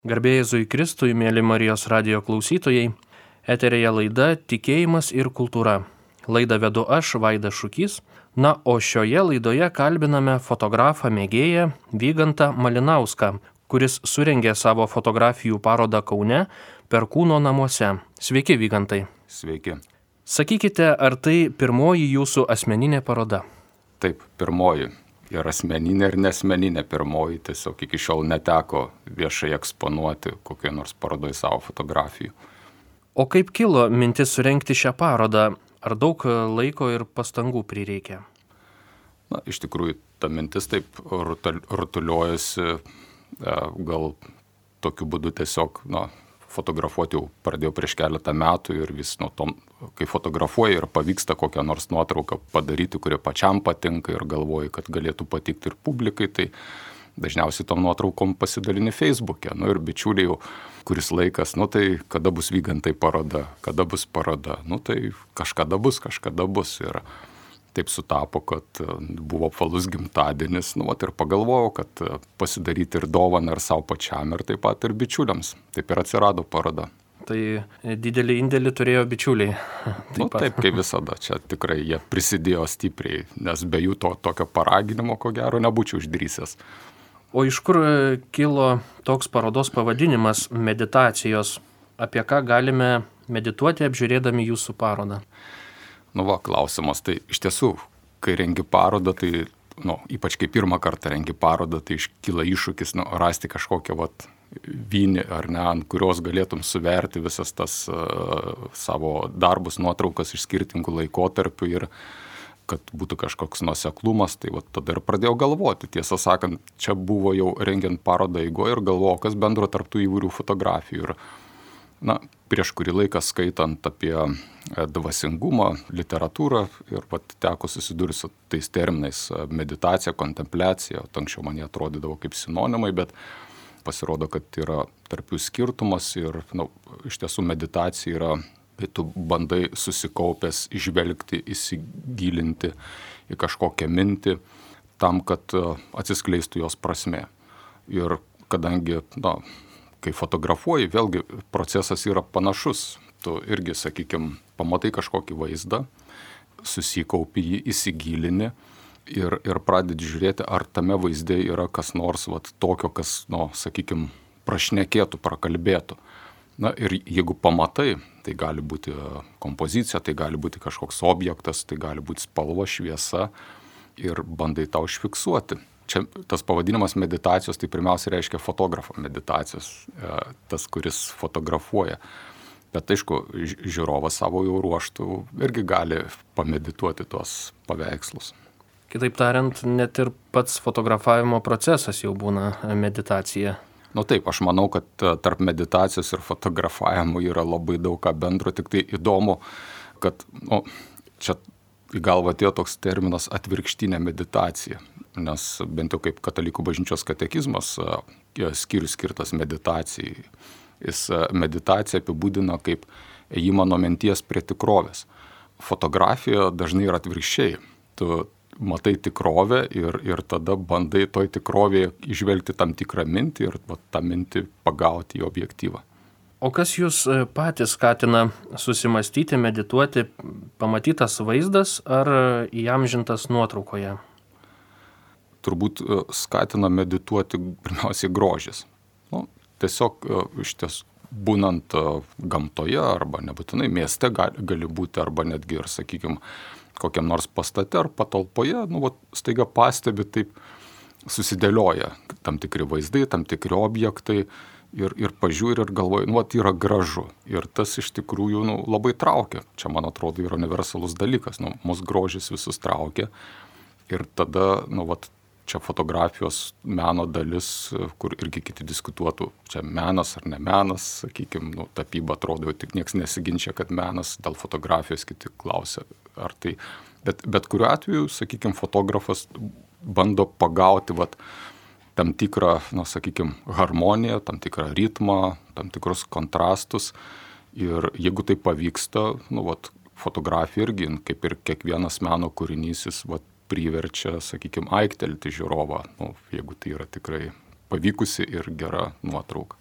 Garbėjai Zui Kristui, mėly Marijos radio klausytojai, eterėje laida Tikėjimas ir kultūra. Laidą vedu aš, Vaida Šukys, na, o šioje laidoje kalbiname fotografą mėgėją Vygantą Malinauską, kuris surengė savo fotografijų parodą Kaune per kūno namuose. Sveiki, Vygantai. Sveiki. Sakykite, ar tai pirmoji jūsų asmeninė paroda? Taip, pirmoji ir asmeninė, ir nesmeninė pirmoji, tiesiog iki šiol neteko viešai eksponuoti kokioje nors parodoje savo fotografijų. O kaip kilo mintis surenkti šią parodą? Ar daug laiko ir pastangų prireikė? Na, iš tikrųjų, ta mintis taip rutuliuojasi, e, gal tokiu būdu tiesiog, na, fotografuoti jau pradėjau prieš keletą metų ir vis nuo to, kai fotografuoji ir pavyksta kokią nors nuotrauką padaryti, kuri pačiam patinka ir galvoji, kad galėtų patikti ir publikai, tai dažniausiai tom nuotraukom pasidalini Facebook'e. Nu ir bičiuliai jau kuris laikas, nu tai kada bus vygantai paroda, kada bus paroda, nu tai kažkada bus, kažkada bus. Ir taip sutapo, kad e, buvo apvalus gimtadienis, nu, vat, ir pagalvojau, kad e, pasidaryti ir dovaną ir savo pačiam, ir taip pat ir bičiuliams. Taip ir atsirado paroda. Tai didelį indėlį turėjo bičiuliai. Taip, nu, taip kaip visada, čia tikrai jie prisidėjo stipriai, nes be jų to tokio paraginimo, ko gero, nebūčiau išdrysęs. O iš kur e, kilo toks parodos pavadinimas - meditacijos? Apie ką galime medituoti apžiūrėdami jūsų parodą? Nu va, klausimas, tai iš tiesų, kai rengi parodą, tai, nu, ypač kai pirmą kartą rengi parodą, tai iškyla iššūkis, nu, rasti kažkokią, vat, vynį ar ne, ant kurios galėtum suverti visas tas uh, savo darbus, nuotraukas iš skirtingų laikotarpių ir kad būtų kažkoks nuseklumas, tai va, tada ir pradėjau galvoti. Tiesą sakant, čia buvo jau rengiant parodą įgoje ir galvojau, kas bendro tarptų įvairių fotografijų. Ir na, prieš kurį laiką skaitant apie e, dvasingumą, literatūrą ir vat, teko susidurti su tais terminais e, meditacija, kontempliacija, anksčiau man jie atrodydavo kaip sinonimai, bet pasirodo, kad yra tarp jų skirtumas ir na, iš tiesų meditacija yra, kai tu bandai susikaupęs išvelgti, įsigilinti į kažkokią mintį tam, kad e, atsiskleistų jos prasme. Ir kadangi, na, kai fotografuoji, vėlgi procesas yra panašus. Tu irgi, sakykime, pamatai kažkokį vaizdą, susikaupi jį, įsigilini ir, ir pradedi žiūrėti, ar tame vaizde yra kas nors vat, tokio, kas, nu, sakykime, prašnekėtų, prakalbėtų. Na ir jeigu pamatai, tai gali būti kompozicija, tai gali būti kažkoks objektas, tai gali būti spalva, šviesa ir bandai tą užfiksuoti čia tas pavadinimas meditacijos, tai pirmiausia reiškia fotografo meditacijos, e, tas, kuris fotografuoja. Bet aišku, žiūrovas savo jau ruoštų irgi gali pamedituoti tuos paveikslus. Kitaip tariant, net ir pats fotografavimo procesas jau būna meditacija. Na nu taip, aš manau, kad e, tarp meditacijos ir fotografavimo yra labai daug ką bendro, tik tai įdomu, kad nu, čia į galvą atėjo toks terminas atvirkštinė meditacija nes bent jau kaip katalikų bažnyčios katekizmas skyrius skirtas meditacijai. Jis meditaciją apibūdina kaip ėjimą nuo minties prie tikrovės. Fotografija dažnai yra atvirkščiai. Tu matai tikrovę ir, ir tada bandai toj tikrovėje išvelgti tam tikrą mintį ir va, tą mintį pagauti į objektyvą. O kas jūs e, patys skatina susimastyti, medituoti, pamatytas vaizdas ar įamžintas nuotraukoje? Turbūt e, skatina medituoti pirmiausiai grožis. Nu, tiesiog e, iš ties būnant e, gamtoje arba nebūtinai mieste gali, gali būti arba netgi ir, sakykime, kokiam nors pastate ar patalpoje, nu, vat, staiga pastebi taip susidėlioja tam tikri vaizdai, tam tikri objektai ir, ir pažiūri ir galvoji, nu, vat, yra gražu. Ir tas iš tikrųjų nu, labai traukia. Čia, man atrodo, yra universalus dalykas. Nu, mūsų grožis visus traukia. Ir tada, nu, vat, čia fotografijos meno dalis, kur irgi kiti diskutuotų, čia menas ar ne menas, sakykime, nu, tapyba atrodo, tik niekas nesiginčia, kad menas, dėl fotografijos kiti klausia, ar tai. Bet, bet kuriuo atveju, sakykime, fotografas bando pagauti vat, tam tikrą, na, sakykime, harmoniją, tam tikrą ritmą, tam tikrus kontrastus. Ir jeigu tai pavyksta, nu, vat, fotografija irgi, kaip ir kiekvienas meno kūrinys, jis vat, priverčia, sakykime, aiktelti žiūrovą, nu, jeigu tai yra tikrai pavykusi ir gera nuotrauka.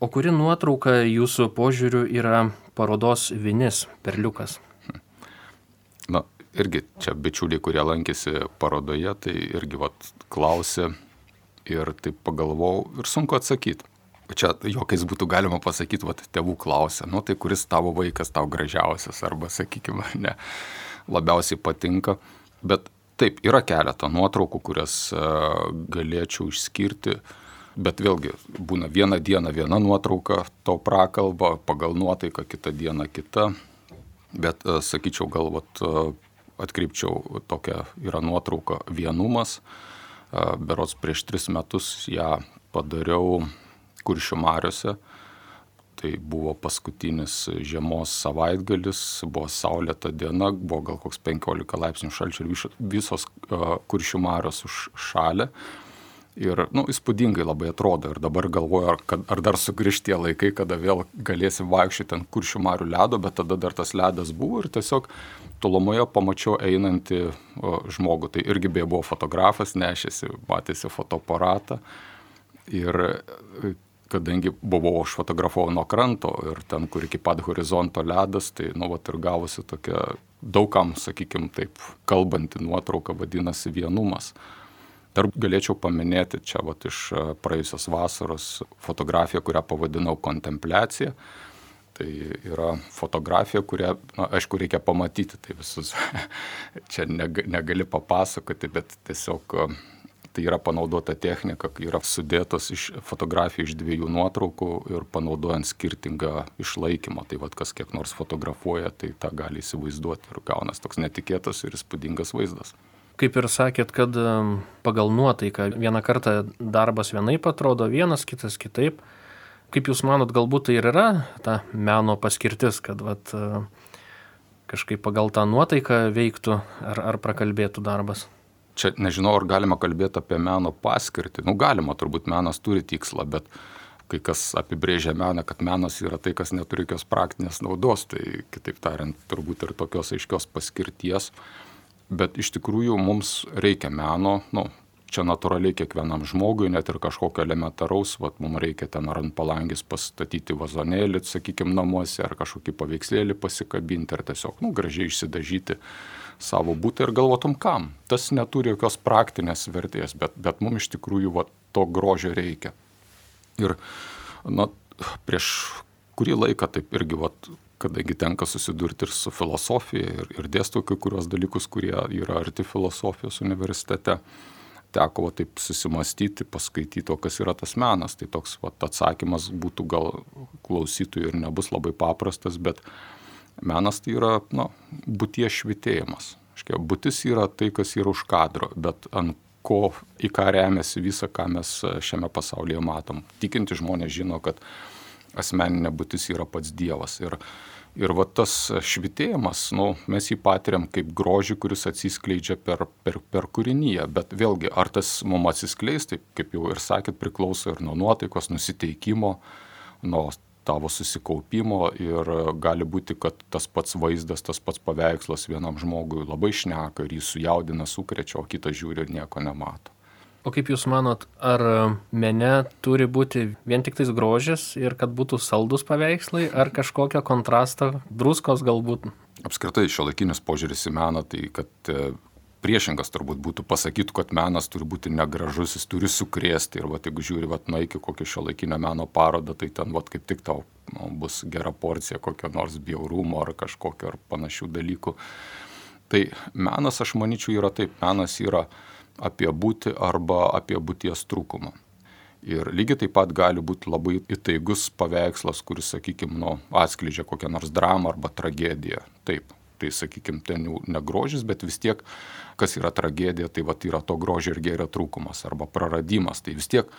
O kuri nuotrauka jūsų požiūriu yra parodos vinis, perliukas? Na, irgi čia bičiuliai, kurie lankėsi parodoje, tai irgi vat klausė ir taip pagalvojau ir sunku atsakyti. Čia jokiais būtų galima pasakyti, vat tėvų klausė, nu tai kuris tavo vaikas tau gražiausias arba, sakykime, ne, labiausiai patinka. Bet taip, yra keletą nuotraukų, kurias uh, galėčiau išskirti. Bet vėlgi būna vieną dieną viena nuotrauka to prakalba, pagal nuotaiką kitą dieną kita. Bet e, sakyčiau, gal vat, e, atkreipčiau tokią yra nuotrauka vienumas. E, berots prieš tris metus ją padariau kuršių mariuose. Tai buvo paskutinis žiemos savaitgalis, buvo saulėta diena, buvo gal koks 15 laipsnių šalčio ir visos kuršių marios užšalė. Ir, nu, įspūdingai labai atrodo. Ir dabar galvoju, ar, kad, ar dar sugrįž tie laikai, kada vėl galėsim vaikščioti ant kuršių marių ledo, bet tada dar tas ledas buvo ir tiesiog tolumoje pamačiau einantį o, žmogų. Tai irgi beje buvo fotografas, nešėsi, matėsi fotoaparatą. Ir kadangi buvau aš fotografavau nuo kranto ir ten, kur iki pat horizonto ledas, tai, nu, vat ir gavosi tokia daugam, sakykime, taip kalbanti nuotrauka vadinasi vienumas. Dar galėčiau paminėti čia vat, iš e, praėjusios vasaros fotografiją, kurią pavadinau kontempliacija. Tai yra fotografija, kurią, na, aišku, reikia pamatyti, tai visus čia negali papasakoti, bet tiesiog e, tai yra panaudota technika, yra sudėtos iš fotografijų iš dviejų nuotraukų ir panaudojant skirtingą išlaikymą. Tai vad kas kiek nors fotografuoja, tai tą gali įsivaizduoti ir gaunas toks netikėtas ir įspūdingas vaizdas kaip ir sakėt, kad pagal nuotaiką vieną kartą darbas vienaip atrodo, vienas kitas kitaip. Kaip Jūs manot, galbūt tai ir yra ta meno paskirtis, kad vat, kažkaip pagal tą nuotaiką veiktų ar, ar prakalbėtų darbas? Čia nežinau, ar galima kalbėti apie meno paskirtį. Nu, galima, turbūt menas turi tikslą, bet kai kas apibrėžia meną, kad menas yra tai, kas neturi jokios praktinės naudos, tai kitaip tariant, turbūt ir tokios aiškios paskirties. Bet iš tikrųjų mums reikia meno, nu, čia natūraliai kiekvienam žmogui, net ir kažkokio elementaraus, vat, mums reikia ten ar ant palangės pastatyti vazonėlį, sakykime, namuose, ar kažkokį paveikslėlį pasikabinti, ar tiesiog, nu, gražiai išsidažyti savo būtą ir galvotum kam. Tas neturi jokios praktinės vertės, bet, bet mums iš tikrųjų vat, to grožio reikia. Ir, na, prieš kurį laiką taip irgi, vat, kadangi tenka susidurti ir su filosofija ir, ir dėstau kai kurios dalykus, kurie yra arti filosofijos universitete. Teko va, taip susimastyti, paskaityti, o kas yra tas menas. Tai toks va, atsakymas būtų gal klausytojų ir nebus labai paprastas, bet menas tai yra na, būties švitėjimas. Škia, būtis yra tai, kas yra už kadro, bet ant ko, į ką remiasi visą, ką mes šiame pasaulyje matom. Tikinti žmonės žino, kad asmeninė būtis yra pats Dievas. Ir Ir va tas švitėjimas, nu, mes jį patiriam kaip grožį, kuris atsiskleidžia per, per, per kūrinyje, bet vėlgi, ar tas mums atsiskleis, taip kaip jau ir sakėt, priklauso ir nuo nuotaikos, nusiteikimo, nuo tavo susikaupimo ir gali būti, kad tas pats vaizdas, tas pats paveikslas vienam žmogui labai šneka ir jį sujaudina, sukrečia, o kitas žiūri ir nieko nemato. O kaip Jūs manot, ar mene turi būti vien tik tais grožis ir kad būtų saldus paveikslai, ar kažkokio kontrasto, druskos galbūt? Apskritai šio laikinis požiūris į meną, tai kad e, priešingas turbūt būtų pasakytų, kad menas turi būti negražus, jis turi sukrėsti ir va, jeigu žiūri, va, na iki kokio šio laikinio meno parodą, tai ten va, kaip tik tau nu, bus gera porcija kokio nors bjaurumo ar kažkokio ar panašių dalykų. Tai menas, aš manyčiau, yra taip, menas yra apie būti arba apie būties trūkumą. Ir lygiai taip pat gali būti labai įtaigus paveikslas, kuris, sakykime, nu, atskleidžia kokią nors dramą arba tragediją. Taip, tai, sakykime, ten jau negrožis, bet vis tiek, kas yra tragedija, tai va yra to grožio ir gėrio trūkumas arba praradimas. Tai vis tiek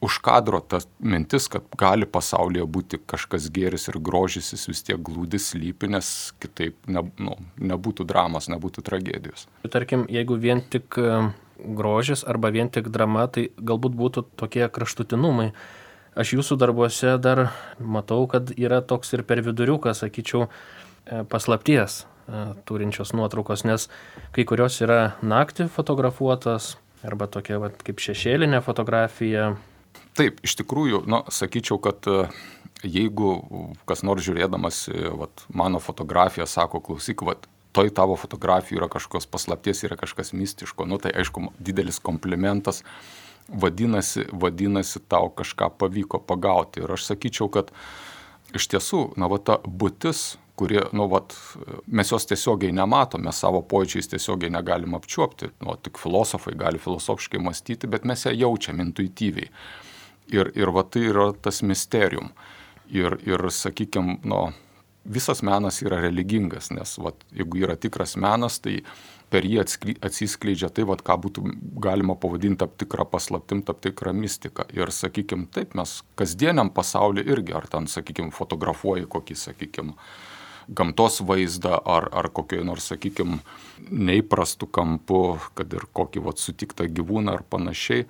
už kadro ta mintis, kad gali pasaulyje būti kažkas geris ir grožis, jis vis tiek glūdis lypi, nes kitaip ne, nu, nebūtų dramos, nebūtų tragedijos. Tarkim, jeigu vien tik grožis arba vien tik drama, tai galbūt būtų tokie kraštutinumai. Aš jūsų darbuose dar matau, kad yra toks ir per viduriuką, sakyčiau, e, paslapties e, turinčios nuotraukos, nes kai kurios yra naktį fotografuotos arba tokia vat, kaip šešėlinė fotografija. Taip, iš tikrųjų, nu, sakyčiau, kad e, jeigu kas nors žiūrėdamas vat, mano fotografiją sako, klausyk, vat, toj tavo fotografijų yra kažkokios paslapties, yra kažkas mistiško, nu tai aišku, didelis komplimentas, vadinasi, vadinasi, tau kažką pavyko pagauti. Ir aš sakyčiau, kad iš tiesų, na, va ta būtis, kurie, nu, vat, mes jos tiesiogiai nematome, savo pojūčiais tiesiogiai negalim apčiuopti, nu, tik filosofai gali filosofiškai mąstyti, bet mes ją jaučiam intuityviai. Ir, ir va tai yra tas misterium. Ir, ir sakykime, nu, visas menas yra religingas, nes vat, jeigu yra tikras menas, tai per jį atsiskleidžia tai, vat, ką būtų galima pavadinti tam tikrą paslaptim, tam tikrą mistiką. Ir, sakykime, taip mes kasdieniam pasauliu irgi, ar ten, sakykime, fotografuoji kokį, sakykime, gamtos vaizdą ar, ar kokioje nors, sakykime, neįprastų kampų, kad ir kokį vat, sutiktą gyvūną ar panašiai.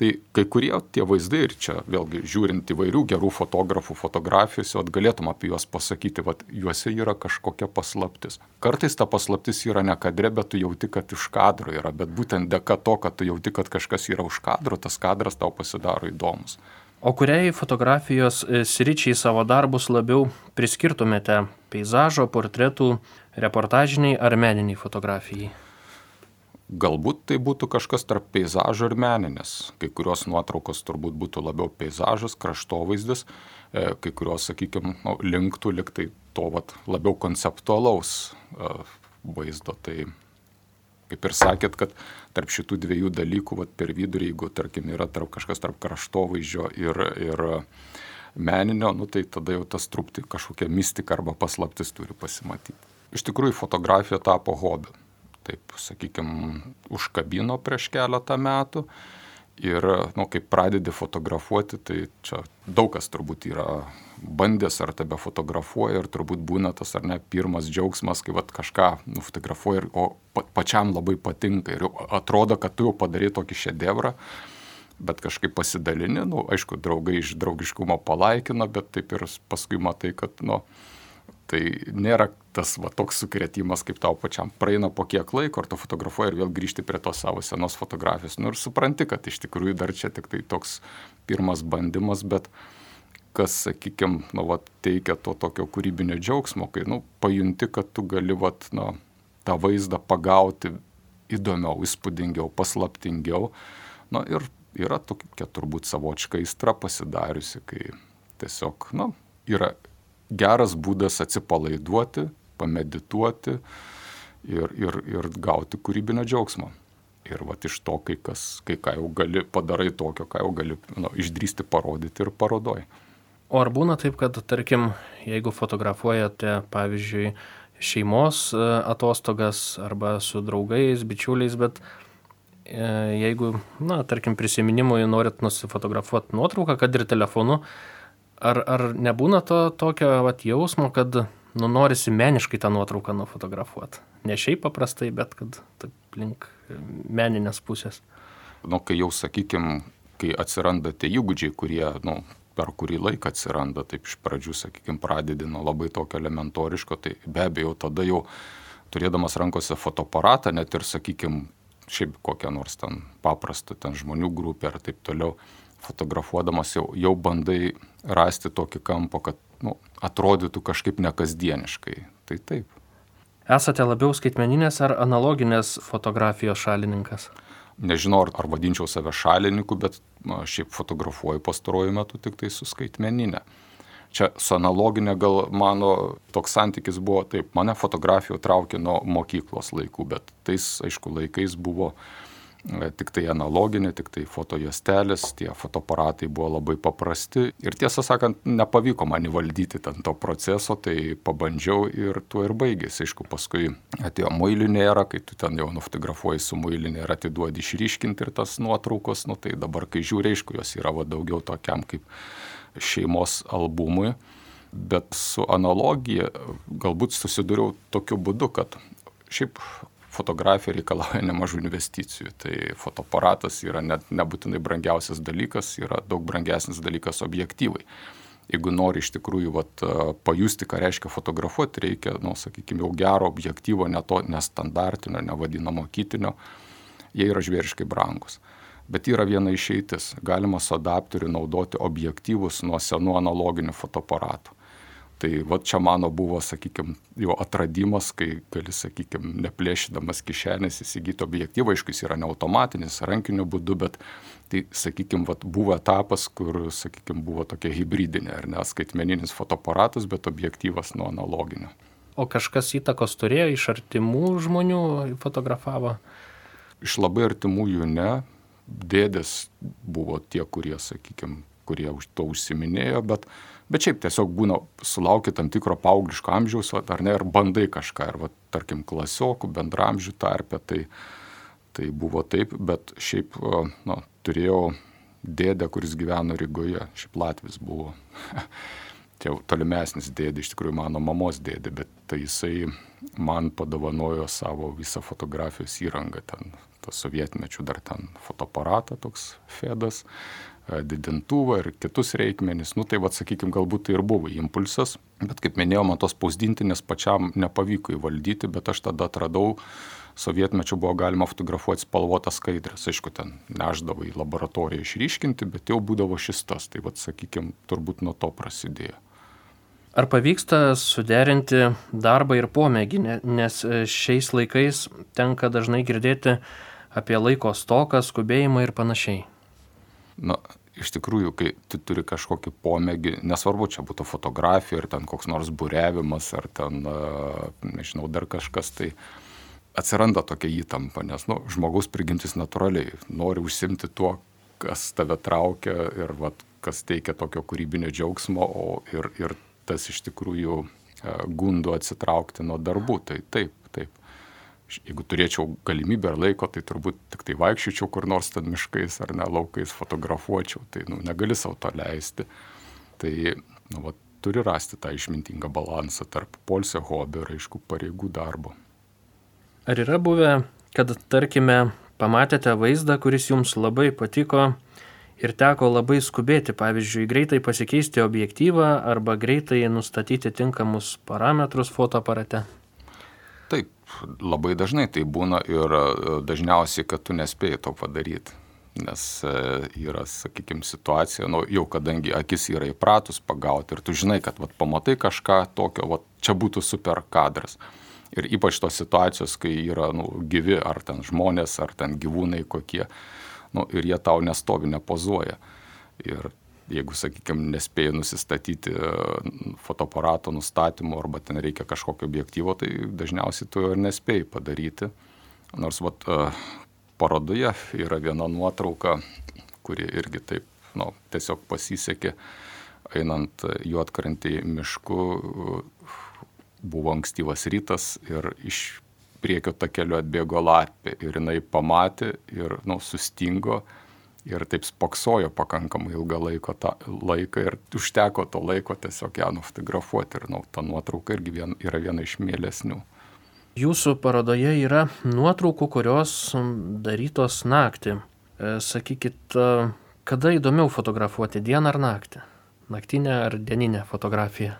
Tai kai kurie tie vaizdai ir čia vėlgi žiūrint įvairių gerų fotografų fotografijos, vat, galėtum apie juos pasakyti, kad juose yra kažkokia paslaptis. Kartais ta paslaptis yra ne kadre, bet tu jauti, kad iš kadro yra, bet būtent dėka to, kad tu jauti, kad kažkas yra už kadro, tas kadras tau pasidaro įdomus. O kuriai fotografijos e, sričiai savo darbus labiau priskirtumėte - peizažo, portretų, reportažiniai ar meniniai fotografijai? Galbūt tai būtų kažkas tarp peizažo ir meninės. Kai kurios nuotraukos turbūt būtų labiau peizažas, kraštovaizdis, e, kai kurios, sakykime, nu, linktų liktai to vat, labiau konceptualaus e, vaizdo. Tai kaip ir sakėt, kad tarp šitų dviejų dalykų, vat, per vidurį, jeigu, tarkim, yra tarp, kažkas tarp kraštovaizdžio ir, ir meninio, nu, tai tada jau tas trupti kažkokia mistika arba paslaptis turi pasimatyti. Iš tikrųjų, fotografija tapo hobiu. Taip, sakykime, užkabino prieš keletą metų Ir, nu, kai pradedi fotografuoti, tai čia daug kas turbūt yra bandęs ar tebe fotografuoja ir turbūt būna tas ar ne pirmas džiaugsmas, kai vat, kažką nufotografuoja, o pačiam labai patinka ir atrodo, kad tu jau padarai tokį šedevrą, bet kažkaip pasidalini, nu, aišku, draugai iš draugiškumo palaikino, bet taip ir paskui matai, kad, nu, Tai nėra tas va, toks sukretimas, kaip tau pačiam. Praeina po kiek laiko, ar tu fotografuoji ir vėl grįžti prie tos savo senos fotografijos. Nu ir supranti, kad iš tikrųjų dar čia tik tai toks pirmas bandymas, bet kas, sakykime, nu, va, teikia to tokio kūrybinio džiaugsmo, kai nu, pajunti, kad tu gali va, nu, tą vaizdą pagauti įdomiau, įspūdingiau, paslaptingiau. Na ir yra tokia turbūt savočka įstra pasidariusi, kai tiesiog, na, yra geras būdas atsipalaiduoti, pamedituoti ir, ir, ir gauti kūrybinio džiaugsmo. Ir va iš to, kai, kas, kai ką jau gali padarai tokio, ką jau gali nu, išdrysti parodyti ir parodoji. O ar būna taip, kad, tarkim, jeigu fotografuojate, pavyzdžiui, šeimos e, atostogas arba su draugais, bičiuliais, bet e, jeigu, na, tarkim, prisiminimui norit nusifotografuoti nuotrauką, kad ir telefonu, Ar, ar nebūna to tokio vat, jausmo, kad nu, norisi meniškai tą nuotrauką nufotografuoti? Ne šiaip paprastai, bet kad taip link meninės pusės. Nu, kai jau, sakykime, kai atsiranda tie įgūdžiai, kurie, nu, per kurį laiką atsiranda, taip iš pradžių, sakykime, pradedi nuo labai tokio elementoriško, tai be abejo, tada jau turėdamas rankose fotoaparatą, net ir, sakykime, šiaip kokią nors ten paprastą ten žmonių grupę ar taip toliau, fotografuodamas jau, jau bandai rasti tokį kampą, kad nu, atrodytų kažkaip nekasdieniškai. Tai taip. Esate labiau skaitmeninės ar analoginės fotografijos šalininkas? Nežinau, ar, ar vadinčiau save šalininku, bet na, šiaip fotografuoju pastaruoju metu tik tai su skaitmeninė. Čia su analoginė gal mano toks santykis buvo taip, mane fotografijų traukė nuo mokyklos laikų, bet tais, aišku, laikais buvo uh, tik tai analoginė, tik tai fotojuostelės, tie fotoaparatai buvo labai paprasti ir tiesą sakant, nepavyko man įvaldyti ten to proceso, tai pabandžiau ir tuo ir baigėsi. Aišku, paskui atėjo muilinė era, kai tu ten jau nufotografuoji su muilinė ir atiduodi išryškinti ir tas nuotraukos, nu tai dabar, kai žiūri, aišku, jos yra va, daugiau tokiam kaip šeimos albumui. Bet su analogija galbūt susidūriau tokiu būdu, kad šiaip fotografija reikalauja nemažų investicijų. Tai fotoaparatas yra net nebūtinai brangiausias dalykas, yra daug brangesnis dalykas objektyvai. Jeigu nori iš tikrųjų vat, pajusti, ką reiškia fotografuoti, reikia, nu, sakykime, jau gero objektyvo, ne to nestandartinio, nevadinamo kitinio, jie yra žvėriškai brangus. Bet yra viena išeitis. Galima su adapteriu naudoti objektyvus nuo senų analoginių fotoaparatų. Tai va čia mano buvo, sakykime, jo atradimas, kai gali, sakykime, neplėšydamas kišenės įsigyti objektyvą, aišku, jis yra ne automatinis, rankiniu būdu, bet tai, sakykime, va, buvo etapas, kur, sakykime, buvo tokia hybridinė, ar ne, skaitmeninis fotoaparatas, bet objektyvas nuo analoginio. O kažkas įtakos turėjo iš artimų žmonių fotografavo? Iš labai artimųjų ne, dėdės buvo tie, kurie, sakykime, kurie už to užsiminėjo, bet, bet šiaip tiesiog būna sulaukia tam tikro paaugliško amžiaus, ar ne, ir bandai kažką, ir, va, tarkim, klasiokų, bendramžių tarpę, tai, tai buvo taip, bet šiaip, na, turėjau dėdę, kuris gyveno Rygoje, šiaip Latvis buvo. Čia tolimesnis dėdė, iš tikrųjų mano mamos dėdė, bet tai jisai man padovanojo savo visą fotografijos įrangą ten tas sovietmečių dar ten fotoaparatą toks Fedas, e, didintuvą ir kitus reikmenis. Nu tai vad, sakykime, galbūt tai ir buvo impulsas, bet kaip minėjau, man tos spausdintinės pačiam nepavyko įvaldyti, bet aš tada atradau, sovietmečių buvo galima fotografuoti spalvotas skaidrės, aišku, ten neždavo į laboratoriją išryškinti, bet jau būdavo šis tas, tai vad, sakykime, turbūt nuo to prasidėjo. Ar pavyksta suderinti darbą ir pomėgį, nes šiais laikais tenka dažnai girdėti apie laiko stoką, skubėjimą ir panašiai. Na, iš tikrųjų, kai tu turi kažkokį pomėgį, nesvarbu, čia būtų fotografija, ar ten koks nors būrevimas, ar ten, nežinau, dar kažkas, tai atsiranda tokia įtampa, nes nu, žmogaus prigimtis natūraliai nori užsimti tuo, kas tave traukia ir vat, kas teikia tokio kūrybinio džiaugsmo, o ir, ir tas iš tikrųjų gundo atsitraukti nuo darbų. Tai taip, taip jeigu turėčiau galimybę ar laiko, tai turbūt tik tai vaikščiočiau kur nors ten miškais ar ne laukais, fotografuočiau, tai nu, negali savo to leisti. Tai nu, va, turi rasti tą išmintingą balansą tarp polsio hobio ir aišku pareigų darbo. Ar yra buvę, kad tarkime pamatėte vaizdą, kuris jums labai patiko ir teko labai skubėti, pavyzdžiui, greitai pasikeisti objektyvą arba greitai nustatyti tinkamus parametrus fotoaparate? Taip, labai dažnai tai būna ir e, dažniausiai, kad tu nespėjai to padaryti. Nes e, yra, sakykime, situacija, nu, jau kadangi akis yra įpratus pagauti ir tu žinai, kad vat, pamatai kažką tokio, vat, čia būtų super kadras. Ir ypač tos situacijos, kai yra nu, gyvi ar ten žmonės, ar ten gyvūnai kokie, nu, ir jie tau nestovi, nepozuoja. Ir jeigu, sakykime, nespėjai nusistatyti e, fotoaparato nustatymo arba ten reikia kažkokio objektyvo, tai dažniausiai tu ir nespėjai padaryti. Nors vat, e, parodoje yra viena nuotrauka, kuri irgi taip, nu, tiesiog pasisekė, einant juotkrantį mišku, buvo ankstyvas rytas ir iš priekio takelio atbėgo lapė ir jinai pamatė ir nu, sustingo ir taip spoksojo pakankamai ilgą laiko tą laiką ir užteko to laiko tiesiog ją nufotografuoti ir nu, ta nuotrauka irgi vien, yra viena iš mėlesnių. Jūsų parodoje yra nuotraukų, kurios darytos naktį. E, sakykit, kada įdomiau fotografuoti, dieną ar naktį? Naktinę ar dieninę fotografiją?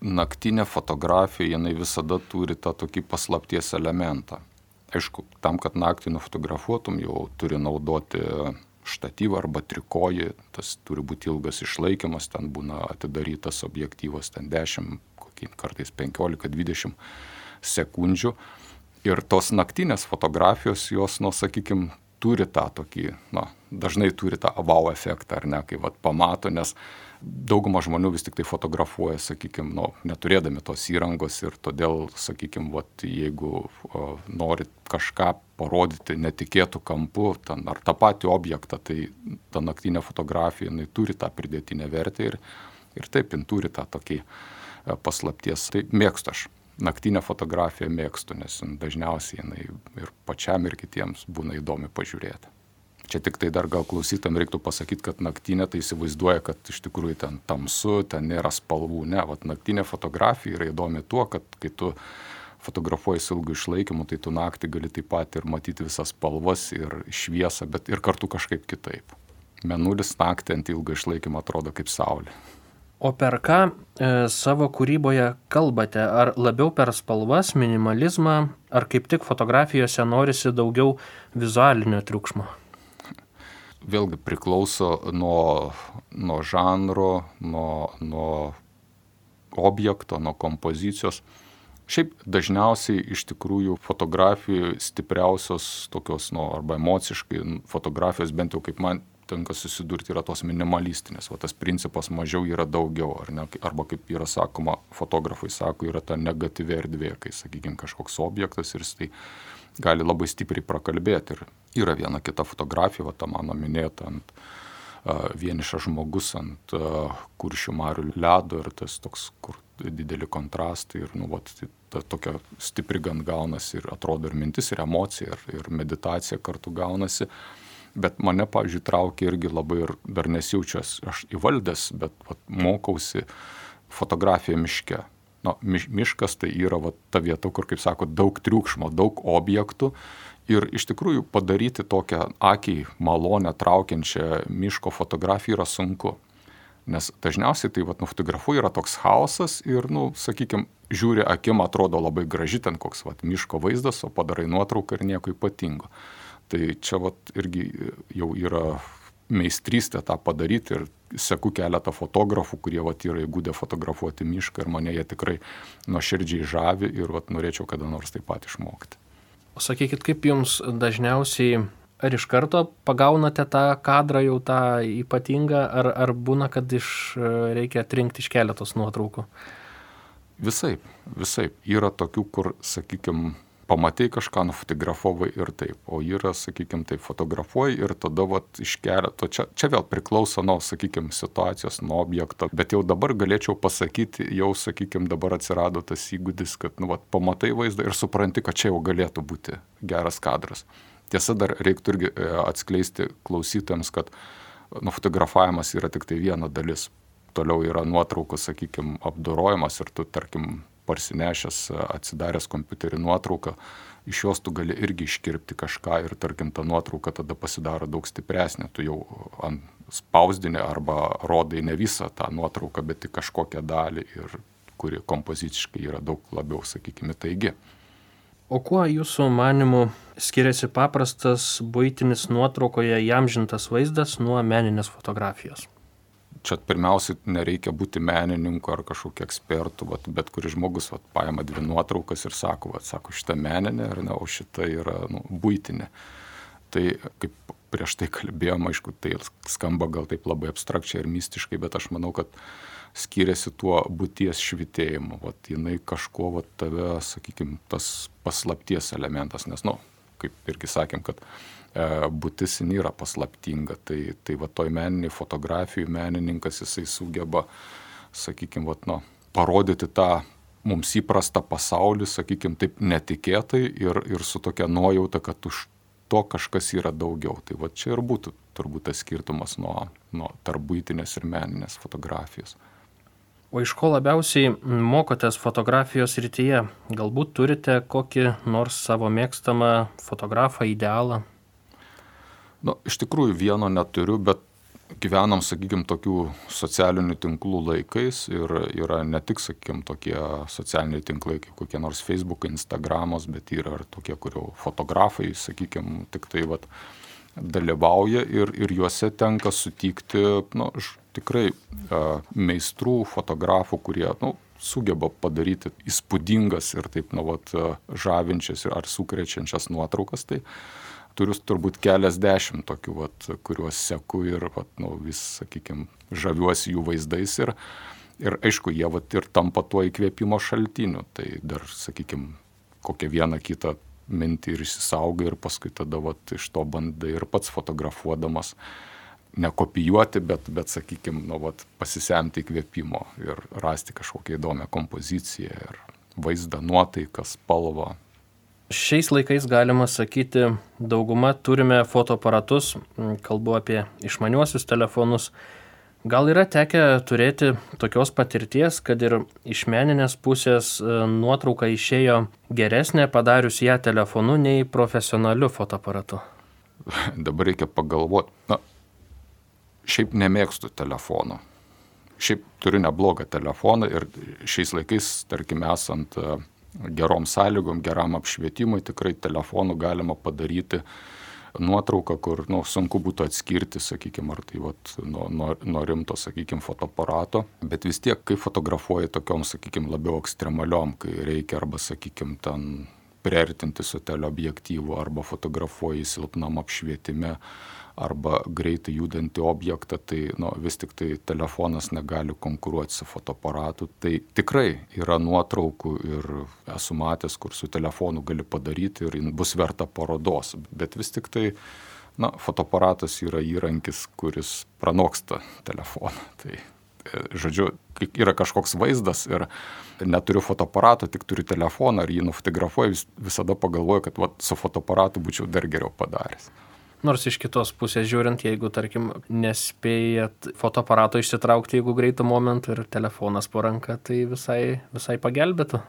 Naktinė fotografija, jinai visada turi tą tokį paslapties elementą Aišku, tam, kad naktį nufotografuotum, jau turi naudoti štatyvą arba trikojį, tas turi būti ilgas išlaikymas, ten būna atidarytas objektyvas, ten 10, kokį kartais 15-20 sekundžių. Ir tos naktinės fotografijos, jos, nu, sakykime, turi tą tokį, na, dažnai turi tą wow efektą, ar ne, kai vat pamato, nes dauguma žmonių vis tik tai fotografuoja, sakykime, nu, neturėdami tos įrangos ir todėl, sakykime, vat, jeigu o, norit kažką parodyti netikėtų kampų, ten, ar tą patį objektą, tai ta naktinė fotografija, jinai turi tą pridėtinę vertę ir, ir taip, jin turi tą tokį e, paslapties. Tai mėgstu aš. Naktinę fotografiją mėgstu, nes dažniausiai jinai ir pačiam, ir kitiems būna įdomi pažiūrėti. Čia tik tai dar gal klausytam reiktų pasakyti, kad naktinė tai įsivaizduoja, kad iš tikrųjų ten tamsu, ten nėra spalvų. Ne, vat naktinė fotografija yra įdomi tuo, kad kai tu fotografuoji su ilgu išlaikymu, tai tu naktį gali taip pat ir matyti visas spalvas ir šviesą, bet ir kartu kažkaip kitaip. Menulis naktį ant ilgo išlaikymo atrodo kaip saulė. O per ką e, savo kūryboje kalbate? Ar labiau per spalvas, minimalizmą, ar kaip tik fotografijose norisi daugiau vizualinio triukšmo? Vėlgi priklauso nuo, nuo žanro, nuo, nuo objekto, nuo kompozicijos. Šiaip dažniausiai iš tikrųjų fotografijų stipriausios tokios, nu, arba emociškai fotografijos, bent jau kaip man tenka susidurti, yra tos minimalistinės. O tas principas mažiau yra daugiau, ar ne? Arba kaip yra sakoma, fotografai sako, yra ta negatyvi erdvė, kai, sakykime, kažkoks objektas ir jis tai gali labai stipriai prakalbėti. Ir yra viena kita fotografija, va ta mano minėta ant vienišas žmogus ant kuršių marių ledo ir tas toks, kur dideli kontrastai ir, nu, va, tai, ta tokia stipri gan gaunasi ir atrodo ir mintis, ir emocija, ir, ir meditacija kartu gaunasi. Bet mane, pavyzdžiui, traukia irgi labai ir dar nesijaučiu aš įvaldęs, bet vat, mokausi fotografiją miške na, miškas tai yra va, ta vieta, kur, kaip sako, daug triukšmo, daug objektų. Ir iš tikrųjų padaryti tokią akiai malonę traukiančią miško fotografiją yra sunku. Nes dažniausiai tai vat, nufotografuoja yra toks chaosas ir, nu, sakykime, žiūri akim, atrodo labai graži ten koks vat, miško vaizdas, o padarai nuotrauką ir nieko ypatingo. Tai čia vat, irgi jau yra meistrystė tą padaryti ir seku keletą fotografų, kurie vat, yra įgūdę fotografuoti mišką ir mane jie tikrai nuoširdžiai žavi ir vat, norėčiau kada nors taip pat išmokti. Sakykit, kaip jums dažniausiai, ar iš karto pagaunate tą kadrą jau tą ypatingą, ar, ar būna, kad iš, reikia atrinkti iš keletos nuotraukų? Visai, visai. Yra tokių, kur, sakykime, pamatei kažką, nufotografavai ir taip. O yra, sakykime, tai fotografuoji ir tada vat, iš keleto, čia, čia vėl priklauso nuo, sakykime, situacijos, nuo objekto. Bet jau dabar galėčiau pasakyti, jau, sakykime, dabar atsirado tas įgūdis, kad, nu, vat, pamatai vaizdą ir supranti, kad čia jau galėtų būti geras kadras. Tiesa, dar reiktų irgi e, atskleisti klausytėms, kad nufotografavimas yra tik tai viena dalis. Toliau yra nuotraukos, sakykime, apdorojimas ir tu, tarkim, parsinešęs, atsidaręs kompiuterį nuotrauką, iš jos tu gali irgi iškirpti kažką ir tarkim ta nuotrauka tada pasidaro daug stipresnė, tu jau ant spausdinė arba rodai ne visą tą nuotrauką, bet tik kažkokią dalį ir kuri kompoziciškai yra daug labiau, sakykime, taigi. O kuo jūsų manimu skiriasi paprastas būtinis nuotraukoje įamžintas vaizdas nuo meninės fotografijos? Čia pirmiausiai nereikia būti menininku ar kažkokiu ekspertu, vat, bet kuris žmogus vat, paima dvi nuotraukas ir sako, vat, sako, šitą meninė, ar ne, o šita yra nu, būtinė. Tai kaip prieš tai kalbėjom, aišku, tai skamba gal taip labai abstrakčiai ir mistiškai, bet aš manau, kad skiriasi tuo būties švitėjimu. Vat jinai kažkuo vat, tave, sakykime, tas paslapties elementas, nes, nu, kaip irgi sakėm, kad būtis nėra paslaptinga. Tai, tai va toj meniniai fotografijai menininkas jisai sugeba, sakykime, va, nu, parodyti tą mums įprastą pasaulį, sakykime, taip netikėtai ir, ir su tokia nuojauta, kad už to kažkas yra daugiau. Tai va čia ir būtų turbūt tas skirtumas nuo, nuo tarp būtinės ir meninės fotografijos. O iš ko labiausiai mokotės fotografijos rytyje? Galbūt turite kokį nors savo mėgstamą fotografą, idealą? Nu, iš tikrųjų vieno neturiu, bet gyvenam, sakykime, tokių socialinių tinklų laikais ir yra ne tik, sakykime, tokie socialiniai tinklai kaip kokie nors Facebook, Instagramos, bet yra ir tokie, kurio fotografai, sakykime, tik tai vat, dalyvauja ir, ir juose tenka sutikti, nu, tikrai meistrų, fotografų, kurie, nu, sugeba padaryti įspūdingas ir taip, nu, vat, žavinčias ar sukrečiančias nuotraukas. Tai, uh, turiu turbūt keliasdešimt tokių, vat, kuriuos seku ir vat, nu, vis, sakykime, žaviuosi jų vaizdais ir, ir aišku, jie vat, ir tampa tuo įkvėpimo šaltiniu. Tai dar, sakykime, kokią vieną kitą mintį ir išsisaugai ir paskui tada vat, iš to bandai ir pats fotografuodamas nekopijuoti, bet, bet sakykime, nu, vat, pasisemti įkvėpimo ir rasti kažkokią įdomią kompoziciją ir vaizdą, nuotaiką, spalvą. Šiais laikais galima sakyti, dauguma turime fotoaparatus, kalbu apie išmaniuosius telefonus. Gal yra tekę turėti tokios patirties, kad ir iš meninės pusės e, nuotrauka išėjo geresnė padarius ją telefonu nei profesionaliu fotoaparatu? Dabar reikia pagalvoti. Na, šiaip nemėgstu telefono. Šiaip turiu neblogą telefoną ir šiais laikais, tarkim, esant uh, gerom sąlygom, geram apšvietimui, tikrai telefonu galima padaryti nuotrauką, kur nu, sunku būtų atskirti, sakykime, ar tai vat, nuo, nuo, nuo rimto, sakykime, fotoaparato, bet vis tiek, kai fotografuoji tokiom, sakykime, labiau ekstremaliom, kai reikia arba, sakykime, ten priartinti su teleobjektyvu arba fotografuoji silpnam apšvietime arba greitai judantį objektą, tai nu, vis tik tai telefonas negali konkuruoti su fotoaparatu. Tai tikrai yra nuotraukų ir esu matęs, kur su telefonu gali padaryti ir bus verta parodos, bet vis tik tai na, fotoaparatas yra įrankis, kuris pranoksta telefoną. Tai, e, žodžiu, yra kažkoks vaizdas ir neturiu fotoaparato, tik turiu telefoną ir jį nufotografuoju, vis, visada pagalvoju, kad va, su fotoaparatu būčiau dar geriau padaręs. Nors iš kitos pusės žiūrint, jeigu, tarkim, nespėjat fotoaparato išsitraukti, jeigu greitų momentų ir telefonas po ranka, tai visai, visai pagelbėtų.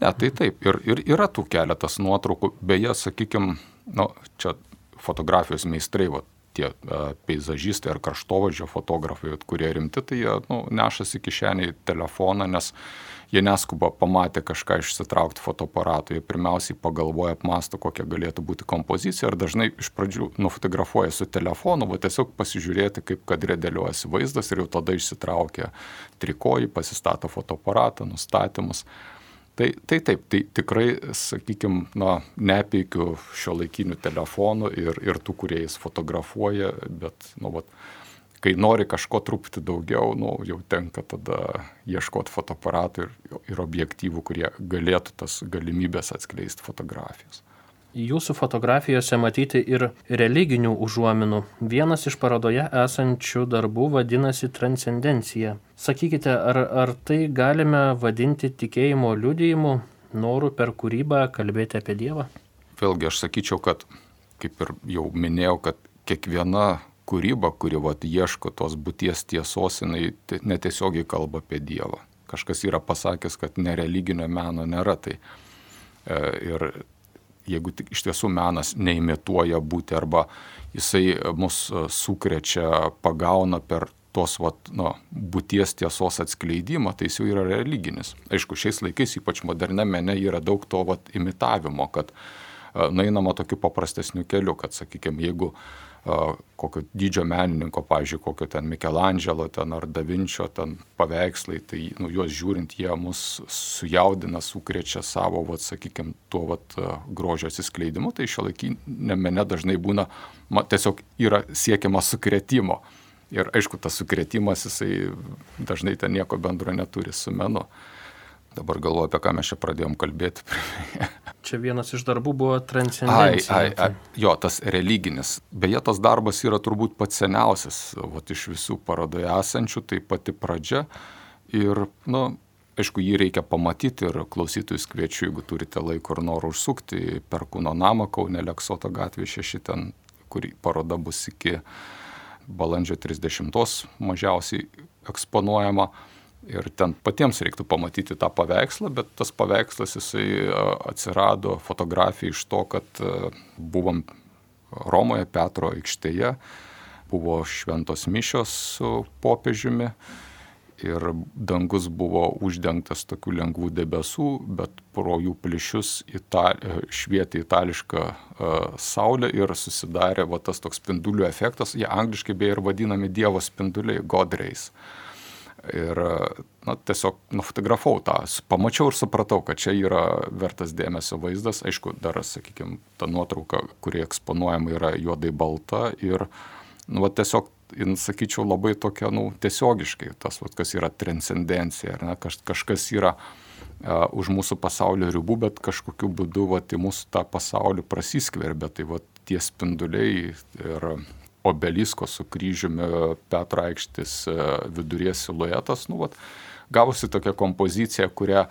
Ne, tai taip. Ir, ir yra tų keletas nuotraukų. Beje, sakykime, nu, čia fotografijos meistrai, va, tie a, peizažistai ar kraštovaizdžio fotografai, kurie rimti, tai jie nu, nešasi kišeniai telefoną, nes jie neskuba pamatę kažką išsitraukti fotoaparato, jie pirmiausiai pagalvoja, apmasto, kokia galėtų būti kompozicija ir dažnai iš pradžių nufotografuoja su telefonu, o tiesiog pasižiūrėti, kaip kadre dėliojasi vaizdas ir jau tada išsitraukia trikojį, pasistato fotoaparatą, nustatymus. Tai, tai taip, tai tikrai, sakykime, na, nepeikiu šio laikinių telefonų ir, ir tų, kurie jais fotografuoja, bet, nu, vat, kai nori kažko truputį daugiau, nu, jau tenka tada ieškoti fotoaparatų ir, ir objektyvų, kurie galėtų tas galimybės atskleisti fotografijos. Jūsų fotografijose matyti ir religinių užuominų. Vienas iš parodoje esančių darbų vadinasi Transcendencija. Sakykite, ar, ar tai galime vadinti tikėjimo liudijimu, noru per kūrybą kalbėti apie Dievą? Vėlgi aš sakyčiau, kad, kaip ir jau minėjau, kad kiekviena kūryba, kuri vat, ieško tos būties tiesos, jinai netiesiogiai kalba apie Dievą. Kažkas yra pasakęs, kad nereliginio meno nėra. Tai, e, ir jeigu iš tiesų menas neimituoja būti arba jisai mus e, sukrečia, pagauna per tos vat, nu, būties tiesos atskleidimą, tai jis jau yra religinis. Aišku, šiais laikais, ypač modername mene, yra daug to vat, imitavimo, kad e, nainama tokiu paprastesniu keliu, kad, sakykime, jeigu uh, kokio didžio menininko, pavyzdžiui, kokio ten Michelangelo ten ar Da Vinčio ten paveikslai, tai nu, juos žiūrint jie mus sujaudina, sukrečia savo, vat, sakykime, tuo vat, grožio atsiskleidimu, tai šio laikinė mene dažnai būna, ma, tiesiog yra siekiama sukretimo. Ir aišku, tas sukretimas, jisai dažnai ten nieko bendro neturi su menu. Dabar galvoju, apie ką mes čia pradėjom kalbėti. čia vienas iš darbų buvo transcendencija. Ai, ai, ai, jo, tas religinis. Beje, tas darbas yra turbūt pats seniausias vat, iš visų parodoje esančių, tai pati pradžia. Ir, nu, aišku, jį reikia pamatyti ir klausytojus kviečiu, jeigu turite laiko ir noro užsukti per Kūno namą Kaune Leksoto gatvė 6, ten, kur paroda bus iki balandžio 30 mažiausiai eksponuojama. Ir ten patiems reiktų pamatyti tą paveikslą, bet tas paveikslas jisai atsirado fotografija iš to, kad buvom Romoje, Petro aikštėje, buvo šventos mišios su popiežiumi ir dangus buvo uždengtas tokių lengvų debesų, bet pro jų plyšius ital, švietė itališką uh, saulę ir susidarė va, tas toks spindulių efektas, jie angliškai beje ir vadinami Dievo spinduliai, godreis. Uh, Ir na, tiesiog nufotografau tą, pamačiau ir supratau, kad čia yra vertas dėmesio vaizdas. Aišku, dar, sakykime, ta nuotrauka, kuri eksponuojama, yra juodai balta ir, nu, va, tiesiog, in, sakyčiau, labai tokia, nu, tiesiogiškai, tas, va, kas yra transcendencija, ne, Kaž, kažkas yra uh, už mūsų pasaulio ribų, bet kažkokiu būdu, va, į mūsų tą pasaulį prasiskverbia, tai va, tie spinduliai ir obelisko su kryžiumi Petro aikštis e, viduryje siluetas. Nu, vat, gavosi tokia kompozicija, kurią,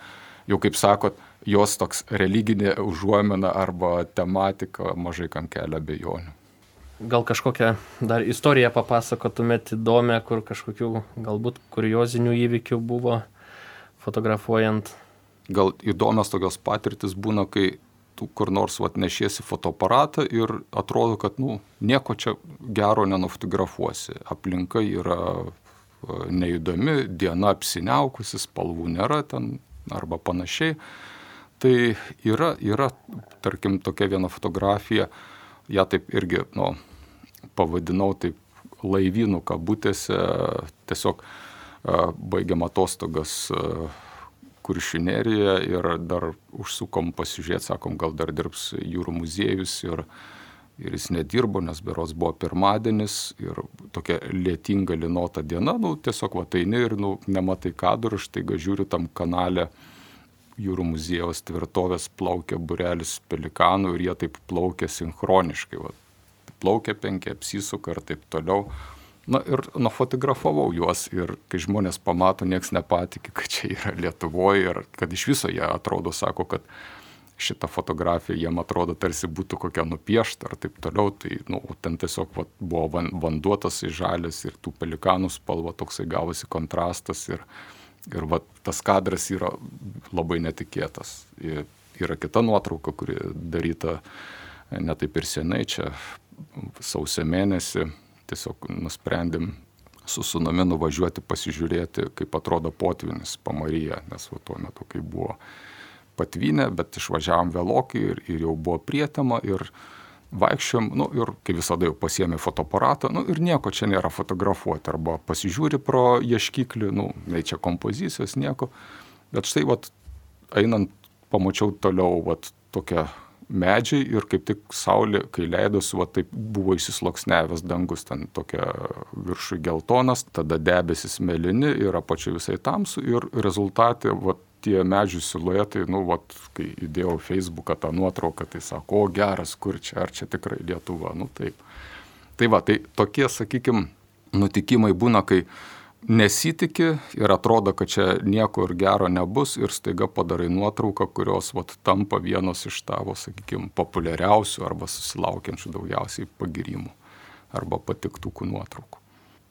jau kaip sakot, jos toks religinė užuomina arba tematika mažai kam kelia bejonių. Gal kažkokią dar istoriją papasakotumėt įdomią, kur kažkokių galbūt kuriozinių įvykių buvo fotografuojant? Gal įdomios tokios patirtis būna, kai tu kur nors vat, nešiesi fotoaparatą ir atrodo, kad nu, nieko čia gero nenufotografuosi. Aplinka yra neįdomi, diena apsiniaukusi, spalvų nėra ten arba panašiai. Tai yra, yra, tarkim, tokia viena fotografija, ją taip irgi, nu, pavadinau taip laivynų kabutėse, tiesiog baigiam atostogas kuršineriją ir dar užsukom pasižiūrėti, sakom, gal dar dirbs jūrų muziejus ir, ir jis nedirbo, nes beros buvo pirmadienis ir tokia lietinga linota diena, nu tiesiog vataini ir nu, nematai kadrų, štai ga žiūriu tam kanale jūrų muziejaus tvirtovės plaukia burelis pelikanų ir jie taip plaukia sinchroniškai. Va. Plaukia penki, apsisuka ir taip toliau. Na ir nufotografavau juos ir kai žmonės pamato, nieks nepatikė, kad čia yra Lietuvoje ir kad iš viso jie atrodo, sako, kad šita fotografija jiem atrodo tarsi būtų kokia nupiešta ar taip toliau, tai nu, ten tiesiog va, buvo van, vanduotas į žalės ir tų pelikanų spalva toksai gavosi kontrastas ir, ir va, tas kadras yra labai netikėtas. Ir yra kita nuotrauka, kuri daryta netaip ir senai, čia sausio mėnesį tiesiog nusprendėm su sunami nuvažiuoti pasižiūrėti, kaip atrodo potvinis pamaryje, nes va, tuo metu, kai buvo patvinę, bet išvažiavom vėlokai ir, ir jau buvo prietema ir vaikščiom, nu, ir kaip visada jau pasiemė fotoaparatą, nu, ir nieko čia nėra fotografuoti, arba pasižiūri pro ieškiklį, nu, nei čia kompozicijos, nieko, bet štai, vat, einant, pamačiau toliau, vat, tokią medžiai ir kaip tik saulė, kai leidosi, va taip buvo įsisloksnevęs dangus, ten tokia viršui geltonas, tada debesis melini ir apačiai visai tamsu ir rezultatė, va tie medžių siluetai, nu, va, kai įdėjau Facebooką tą nuotrauką, tai sako, o geras, kur čia, ar čia tikrai Lietuva, nu taip. Tai va, tai tokie, sakykime, nutikimai būna, kai nesitiki ir atrodo, kad čia nieko ir gero nebus ir staiga padarai nuotrauką, kurios vat, tampa vienos iš tavo, sakykime, populiariausių arba susilaukiančių daugiausiai pagirimų arba patiktukų nuotraukų.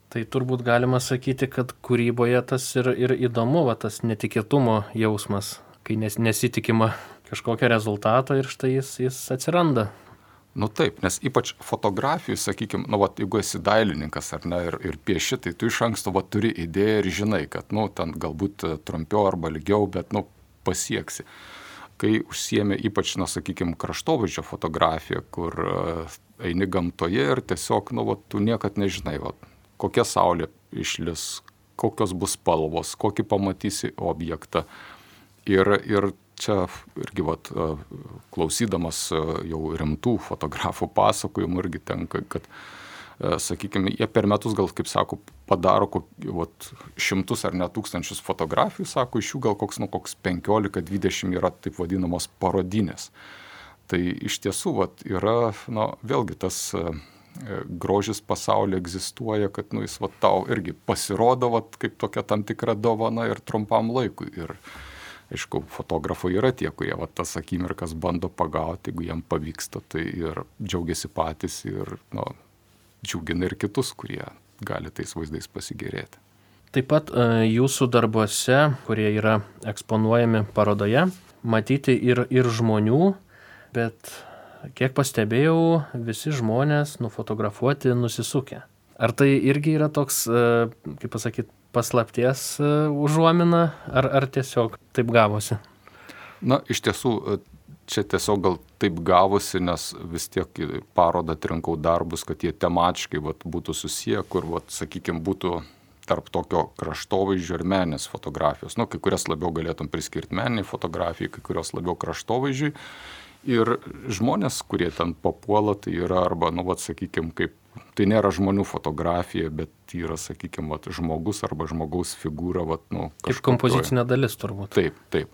Tai turbūt galima sakyti, kad kūryboje tas ir, ir įdomu, va, tas netikėtumo jausmas, kai nes, nesitikima kažkokio rezultato ir štai jis, jis atsiranda. Nu taip, nes ypač fotografijų, sakykime, nu, vat, jeigu esi dailininkas ar ne ir, ir pieši, tai tu iš anksto vat, turi idėją ir žinai, kad, nu, ten galbūt e, trumpiau arba ilgiau, bet, nu, pasieksi. Kai užsiemė ypač, na, sakykime, kraštovaizdžio fotografija, kur uh, eini gamtoje ir tiesiog, nu, vat, tu niekad nežinai, vat, kokia saulė išlis, kokios bus spalvos, kokį pamatysi objektą. Ir, ir čia irgi vat, klausydamas jau rimtų fotografų pasakojimų irgi tenka, kad, sakykime, jie per metus gal, kaip sako, padaro vat, šimtus ar net tūkstančius fotografijų, sako, iš jų gal koks, nu, koks 15-20 yra taip vadinamos parodinės. Tai iš tiesų vat, yra, na, vėlgi tas grožis pasaulyje egzistuoja, kad nu, jis vat, tau irgi pasirodo vat, kaip tokia tam tikra dovana ir trumpam laikui. Ir, aišku, fotografai yra tie, kurie va, tas akimirkas bando pagauti, jeigu jiem pavyksta, tai ir džiaugiasi patys ir nu, džiugina ir kitus, kurie gali tais vaizdais pasigėrėti. Taip pat e, jūsų darbuose, kurie yra eksponuojami parodoje, matyti ir, ir žmonių, bet kiek pastebėjau, visi žmonės nufotografuoti nusisukę. Ar tai irgi yra toks, e, kaip pasakyti, paslapties e, užuomina, ar, ar tiesiog taip gavosi? Na, iš tiesų, e, čia tiesiog gal taip gavosi, nes vis tiek parodą atrinkau darbus, kad jie tematiškai vat, būtų susiję, kur, vat, sakykime, būtų tarp tokio kraštovaizdžio ir meninės fotografijos. Nu, kai kurias labiau galėtum priskirti meniniai fotografijai, kai kurios labiau kraštovaizdžiui. Ir žmonės, kurie ten papuola, tai yra arba, nu, vat, sakykime, kaip tai nėra žmonių fotografija, bet yra, sakykime, vat, žmogus arba žmogaus figūra. Vat, nu, Kaip kompozicinė dalis turbūt. Taip, taip.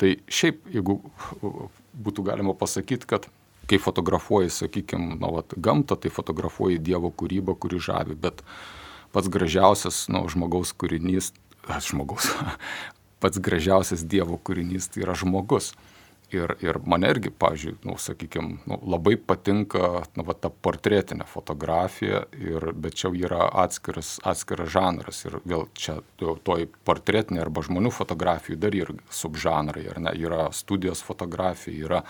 Tai šiaip, jeigu būtų galima pasakyti, kad kai fotografuoji, sakykime, nu, vat, gamtą, tai fotografuoji Dievo kūrybą, kuri žavi, bet pats gražiausias nu, žmogaus kūrinys, žmogaus, pats gražiausias Dievo kūrinys tai yra žmogus. Ir, ir mane irgi, pavyzdžiui, nu, sakykime, nu, labai patinka nu, va, ta portretinė fotografija, ir, bet čia yra atskiras, atskiras žanras. Ir vėl čia toj portretinė arba žmonių fotografijų dar yra subžanrai. Ne, yra studijos fotografija, yra,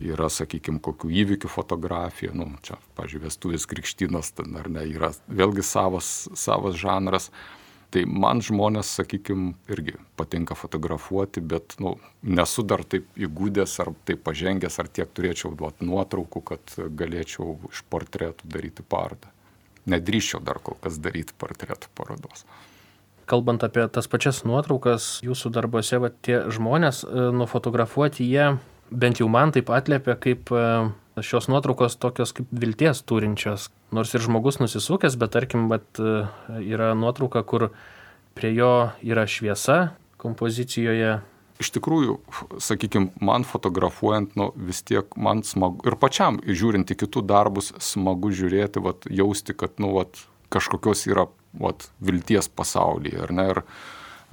yra sakykime, kokių įvykių fotografija. Nu, čia, pavyzdžiui, vestuvės krikštynas, ar ne, yra vėlgi savas, savas žanras. Tai man žmonės, sakykime, irgi patinka fotografuoti, bet nu, nesu dar taip įgūdęs ar taip pažengęs, ar tiek turėčiau duoti nuotraukų, kad galėčiau iš portretų daryti parodą. Nedrįščiau dar kol kas daryti portretų parodos. Kalbant apie tas pačias nuotraukas, jūsų darbuose, va, tie žmonės e, nufotografuoti, jie bent jau man taip atliepia kaip e, šios nuotraukos tokios kaip vilties turinčios, nors ir žmogus nusisukęs, bet tarkim, bet yra nuotrauka, kur prie jo yra šviesa kompozicijoje. Iš tikrųjų, sakykime, man fotografuojant, nu, vis tiek man smagu ir pačiam, žiūrint į kitų darbus, smagu žiūrėti, vat, jausti, kad nu, vat, kažkokios yra vat, vilties pasaulyje. Ar ne? Ir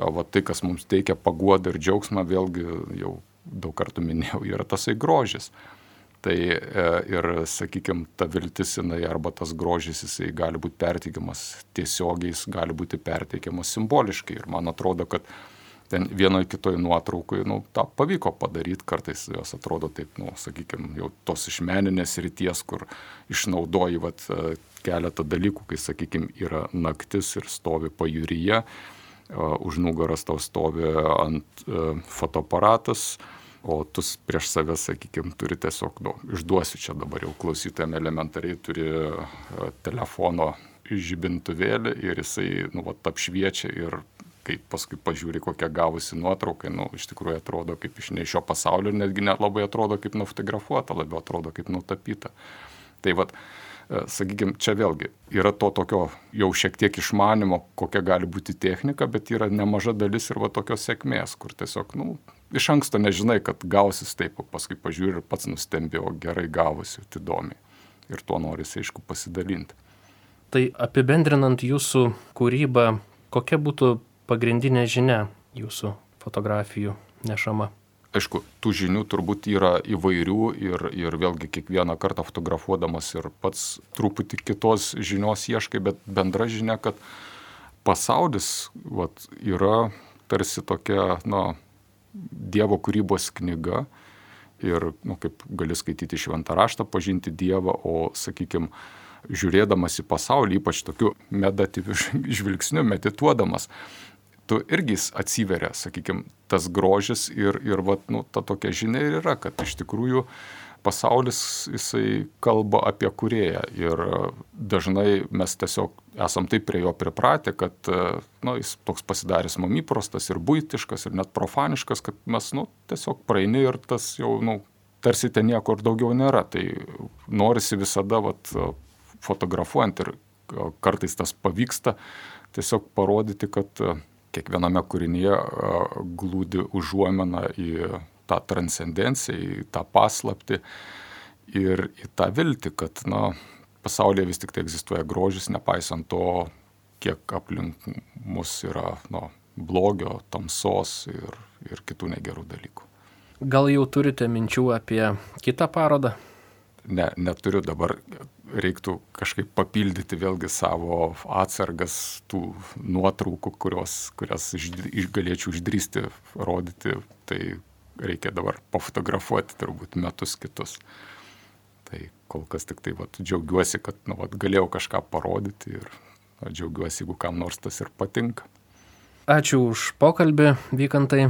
vat, tai, kas mums teikia paguodą ir džiaugsmą, vėlgi jau daug kartų minėjau, yra tasai grožis. Tai e, ir, sakykime, ta viltis jinai arba tas grožis jisai gali būti perteikiamas tiesiogiai, jis gali būti perteikiamas simboliškai. Ir man atrodo, kad ten vienoje kitoje nuotraukoje, nu, tą pavyko padaryti, kartais jos atrodo taip, nu, sakykime, jau tos iš meninės ryties, kur išnaudoji vat, e, keletą dalykų, kai, sakykime, yra naktis ir stovi pajūryje, už nugaras tau stovi ant e, fotoaparatas, o tu prieš save, sakykime, turi tiesiog, nu, išduosiu čia dabar jau klausytėm elementariai, turi e, telefono žibintuvėlį ir jisai, nu, va, apšviečia ir kai paskui pažiūri, kokią gavusi nuotrauką, nu, iš tikrųjų atrodo kaip iš ne šio pasaulio, netgi net labai atrodo kaip nufotografuota, labiau atrodo kaip nutapyta. Tai vad, e, sakykime, čia vėlgi yra to tokio jau šiek tiek išmanimo, kokia gali būti technika, bet yra nemaža dalis ir va tokios sėkmės, kur tiesiog, nu, iš anksto nežinai, kad gausis taip, o paskui pažiūrė ir pats nustembė, o gerai gavosi, tai įdomi. Ir tuo norisi, aišku, pasidalinti. Tai apibendrinant jūsų kūrybą, kokia būtų pagrindinė žinia jūsų fotografijų nešama? Aišku, tų žinių turbūt yra įvairių ir, ir vėlgi kiekvieną kartą fotografuodamas ir pats truputį kitos žinios ieškai, bet bendra žinia, kad pasaulis vat, yra tarsi tokia, na, Dievo kūrybos knyga ir, nu, kaip gali skaityti šventą raštą, pažinti Dievą, o, sakykime, žiūrėdamas į pasaulį, ypač tokiu medatyviu žvilgsniu, medituodamas, tu irgi atsiveria, sakykime, tas grožis ir, ir vat, nu, ta tokia žinia ir yra, kad iš tikrųjų pasaulis jisai kalba apie kurėją ir dažnai mes tiesiog esam taip prie jo pripratę, kad nu, jis toks pasidaręs mum įprastas ir būtiškas ir net profaniškas, kad mes nu, tiesiog praeini ir tas jau nu, tarsi ten nieko ir daugiau nėra. Tai norisi visada vat, fotografuojant ir kartais tas pavyksta tiesiog parodyti, kad kiekviename kūrinyje glūdi užuomena į tą transcendenciją, į tą paslapti ir į tą viltį, kad na, pasaulyje vis tik tai egzistuoja grožis, nepaisant to, kiek aplink mus yra na, blogio, tamsos ir, ir kitų negerų dalykų. Gal jau turite minčių apie kitą parodą? Ne, neturiu dabar, reiktų kažkaip papildyti vėlgi savo atsargas tų nuotraukų, kurios, kurias iš, galėčiau išdrysti rodyti. Tai reikia dabar pafotografuoti turbūt metus kitus. Tai kol kas tik tai vat, džiaugiuosi, kad nu, vat, galėjau kažką parodyti ir vat, džiaugiuosi, jeigu kam nors tas ir patinka. Ačiū už pokalbį, Vykantai.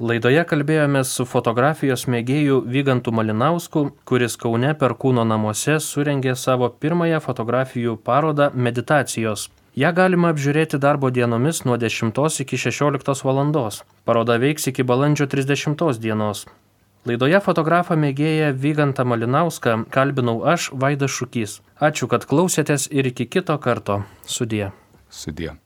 Laidoje kalbėjome su fotografijos mėgėju Vygantu Malinausku, kuris Kaune per kūno namuose surengė savo pirmąją fotografijų parodą Meditacijos Ja galima apžiūrėti darbo dienomis nuo 10 iki 16 val. Paroda veiks iki balandžio 30 dienos. Laidoje fotografą mėgėją Vygantą Malinauską kalbinau aš, Vaidas Šukys. Ačiū, kad klausėtės ir iki kito karto. Sudie. Sudie.